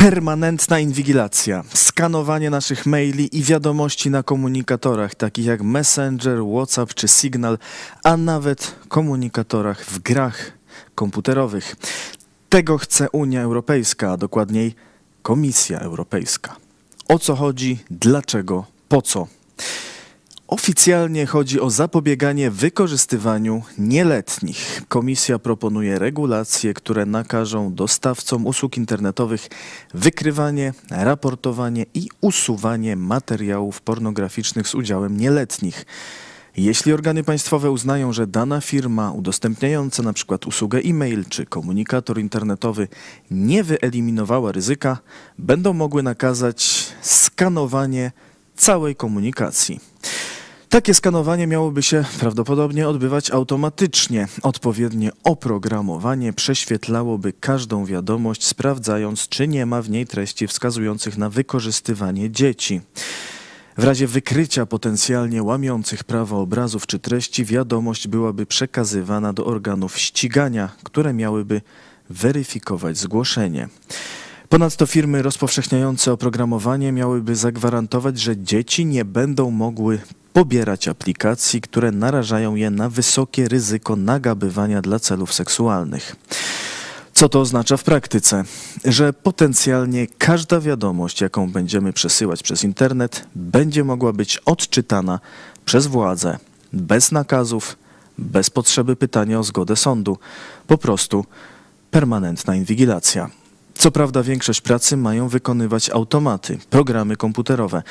Permanentna inwigilacja, skanowanie naszych maili i wiadomości na komunikatorach takich jak Messenger, WhatsApp czy Signal, a nawet komunikatorach w grach komputerowych. Tego chce Unia Europejska, a dokładniej Komisja Europejska. O co chodzi, dlaczego, po co? Oficjalnie chodzi o zapobieganie wykorzystywaniu nieletnich. Komisja proponuje regulacje, które nakażą dostawcom usług internetowych wykrywanie, raportowanie i usuwanie materiałów pornograficznych z udziałem nieletnich. Jeśli organy państwowe uznają, że dana firma udostępniająca np. usługę e-mail czy komunikator internetowy nie wyeliminowała ryzyka, będą mogły nakazać skanowanie całej komunikacji. Takie skanowanie miałoby się prawdopodobnie odbywać automatycznie. Odpowiednie oprogramowanie prześwietlałoby każdą wiadomość, sprawdzając, czy nie ma w niej treści wskazujących na wykorzystywanie dzieci. W razie wykrycia potencjalnie łamiących prawa obrazów czy treści, wiadomość byłaby przekazywana do organów ścigania, które miałyby weryfikować zgłoszenie. Ponadto firmy rozpowszechniające oprogramowanie miałyby zagwarantować, że dzieci nie będą mogły pobierać aplikacji, które narażają je na wysokie ryzyko nagabywania dla celów seksualnych. Co to oznacza w praktyce? Że potencjalnie każda wiadomość, jaką będziemy przesyłać przez internet, będzie mogła być odczytana przez władze bez nakazów, bez potrzeby pytania o zgodę sądu. Po prostu permanentna inwigilacja. Co prawda większość pracy mają wykonywać automaty, programy komputerowe,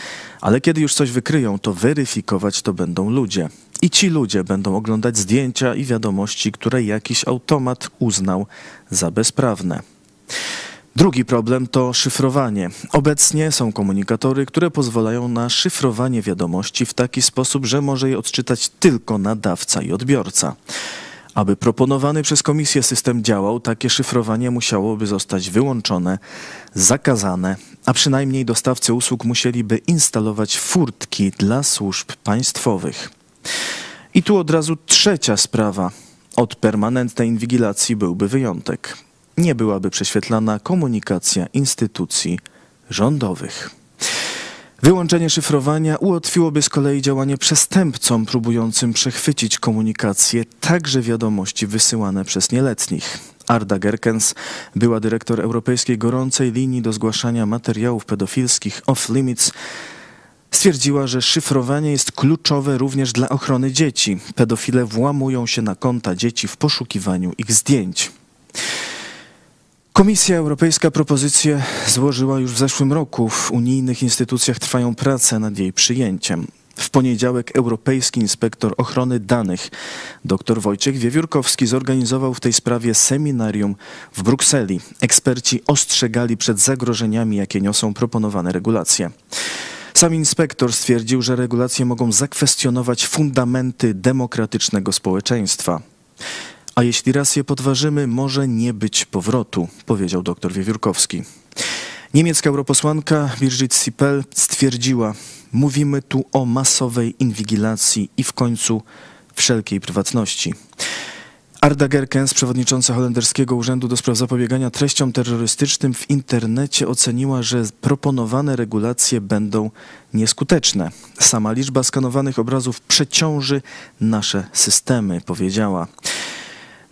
ale kiedy już coś wykryją, to weryfikować to będą ludzie. I ci ludzie będą oglądać zdjęcia i wiadomości, które jakiś automat uznał za bezprawne. Drugi problem to szyfrowanie. Obecnie są komunikatory, które pozwalają na szyfrowanie wiadomości w taki sposób, że może je odczytać tylko nadawca i odbiorca. Aby proponowany przez komisję system działał, takie szyfrowanie musiałoby zostać wyłączone, zakazane, a przynajmniej dostawcy usług musieliby instalować furtki dla służb państwowych. I tu od razu trzecia sprawa. Od permanentnej inwigilacji byłby wyjątek. Nie byłaby prześwietlana komunikacja instytucji rządowych. Wyłączenie szyfrowania ułatwiłoby z kolei działanie przestępcom próbującym przechwycić komunikację, także wiadomości wysyłane przez nieletnich. Arda Gerkens była dyrektor Europejskiej Gorącej Linii do zgłaszania materiałów pedofilskich Off Limits. Stwierdziła, że szyfrowanie jest kluczowe również dla ochrony dzieci. Pedofile włamują się na konta dzieci w poszukiwaniu ich zdjęć. Komisja Europejska propozycję złożyła już w zeszłym roku. W unijnych instytucjach trwają prace nad jej przyjęciem. W poniedziałek Europejski Inspektor Ochrony Danych dr Wojciech Wiewiórkowski zorganizował w tej sprawie seminarium w Brukseli. Eksperci ostrzegali przed zagrożeniami, jakie niosą proponowane regulacje. Sam inspektor stwierdził, że regulacje mogą zakwestionować fundamenty demokratycznego społeczeństwa. A jeśli raz je podważymy, może nie być powrotu, powiedział dr Wiewiórkowski. Niemiecka europosłanka Birgit Sipel stwierdziła, mówimy tu o masowej inwigilacji i w końcu wszelkiej prywatności. Arda Gerkens, przewodnicząca holenderskiego Urzędu do Spraw Zapobiegania Treściom Terrorystycznym w internecie oceniła, że proponowane regulacje będą nieskuteczne. Sama liczba skanowanych obrazów przeciąży nasze systemy, powiedziała.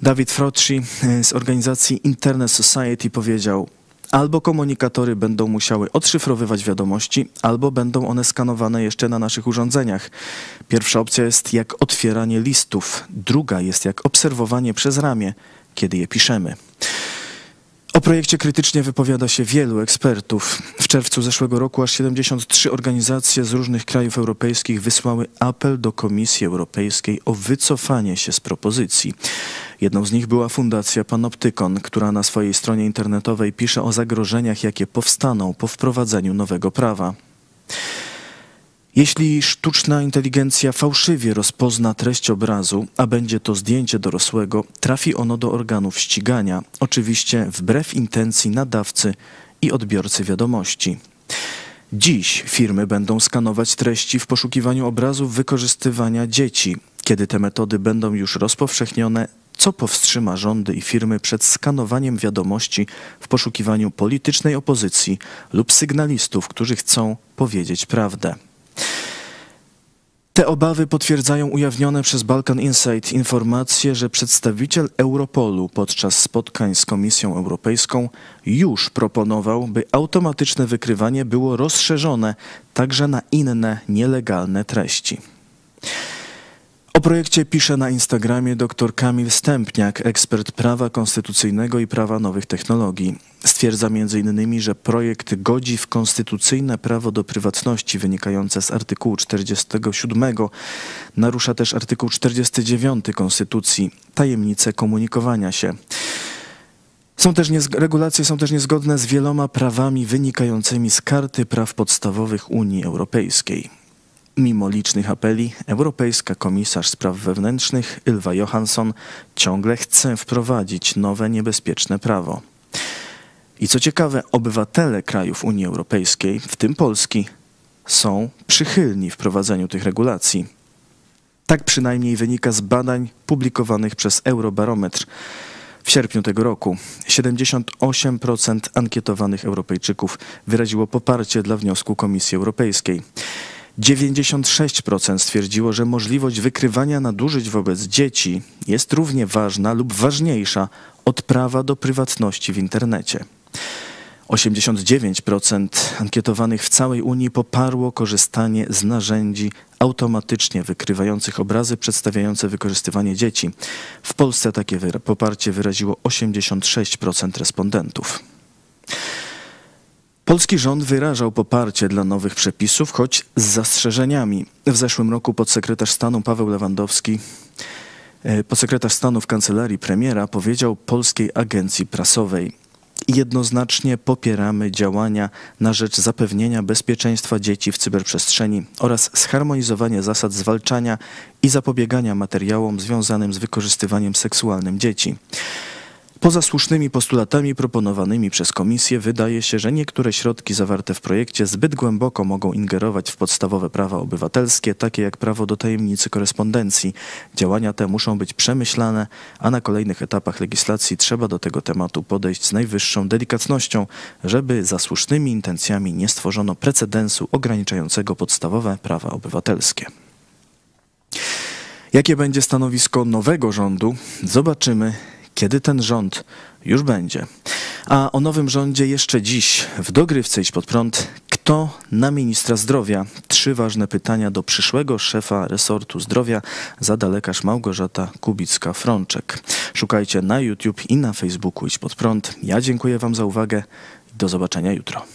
Dawid Frocci e, z organizacji Internet Society powiedział, albo komunikatory będą musiały odszyfrowywać wiadomości, albo będą one skanowane jeszcze na naszych urządzeniach. Pierwsza opcja jest jak otwieranie listów, druga jest jak obserwowanie przez ramię, kiedy je piszemy. O projekcie krytycznie wypowiada się wielu ekspertów. W czerwcu zeszłego roku aż 73 organizacje z różnych krajów europejskich wysłały apel do Komisji Europejskiej o wycofanie się z propozycji. Jedną z nich była Fundacja Panoptykon, która na swojej stronie internetowej pisze o zagrożeniach, jakie powstaną po wprowadzeniu nowego prawa. Jeśli sztuczna inteligencja fałszywie rozpozna treść obrazu, a będzie to zdjęcie dorosłego, trafi ono do organów ścigania, oczywiście wbrew intencji nadawcy i odbiorcy wiadomości. Dziś firmy będą skanować treści w poszukiwaniu obrazów wykorzystywania dzieci. Kiedy te metody będą już rozpowszechnione, co powstrzyma rządy i firmy przed skanowaniem wiadomości w poszukiwaniu politycznej opozycji lub sygnalistów, którzy chcą powiedzieć prawdę. Te obawy potwierdzają ujawnione przez Balkan Insight informacje, że przedstawiciel Europolu podczas spotkań z Komisją Europejską już proponował, by automatyczne wykrywanie było rozszerzone także na inne nielegalne treści. O projekcie pisze na Instagramie dr Kamil Stępniak, ekspert prawa konstytucyjnego i prawa nowych technologii. Stwierdza m.in., że projekt godzi w konstytucyjne prawo do prywatności wynikające z artykułu 47, narusza też artykuł 49 Konstytucji, tajemnicę komunikowania się. Są też regulacje są też niezgodne z wieloma prawami wynikającymi z Karty Praw Podstawowych Unii Europejskiej. Mimo licznych apeli, Europejska Komisarz Spraw Wewnętrznych Ylva Johansson ciągle chce wprowadzić nowe niebezpieczne prawo. I co ciekawe, obywatele krajów Unii Europejskiej, w tym Polski, są przychylni wprowadzeniu tych regulacji. Tak przynajmniej wynika z badań publikowanych przez Eurobarometr. W sierpniu tego roku 78% ankietowanych Europejczyków wyraziło poparcie dla wniosku Komisji Europejskiej. 96% stwierdziło, że możliwość wykrywania nadużyć wobec dzieci jest równie ważna lub ważniejsza od prawa do prywatności w internecie. 89% ankietowanych w całej Unii poparło korzystanie z narzędzi automatycznie wykrywających obrazy przedstawiające wykorzystywanie dzieci. W Polsce takie poparcie wyraziło 86% respondentów. Polski rząd wyrażał poparcie dla nowych przepisów, choć z zastrzeżeniami. W zeszłym roku podsekretarz stanu Paweł Lewandowski, e, podsekretarz stanu w kancelarii premiera, powiedział polskiej agencji prasowej: Jednoznacznie popieramy działania na rzecz zapewnienia bezpieczeństwa dzieci w cyberprzestrzeni oraz zharmonizowania zasad zwalczania i zapobiegania materiałom związanym z wykorzystywaniem seksualnym dzieci. Poza słusznymi postulatami proponowanymi przez Komisję wydaje się, że niektóre środki zawarte w projekcie zbyt głęboko mogą ingerować w podstawowe prawa obywatelskie, takie jak prawo do tajemnicy korespondencji. Działania te muszą być przemyślane, a na kolejnych etapach legislacji trzeba do tego tematu podejść z najwyższą delikatnością, żeby za słusznymi intencjami nie stworzono precedensu ograniczającego podstawowe prawa obywatelskie. Jakie będzie stanowisko nowego rządu, zobaczymy kiedy ten rząd już będzie. A o nowym rządzie jeszcze dziś w dogrywce iść pod prąd. Kto na ministra zdrowia? Trzy ważne pytania do przyszłego szefa resortu zdrowia zada lekarz Małgorzata Kubicka-Frączek. Szukajcie na YouTube i na Facebooku Iść Pod Prąd. Ja dziękuję Wam za uwagę. Do zobaczenia jutro.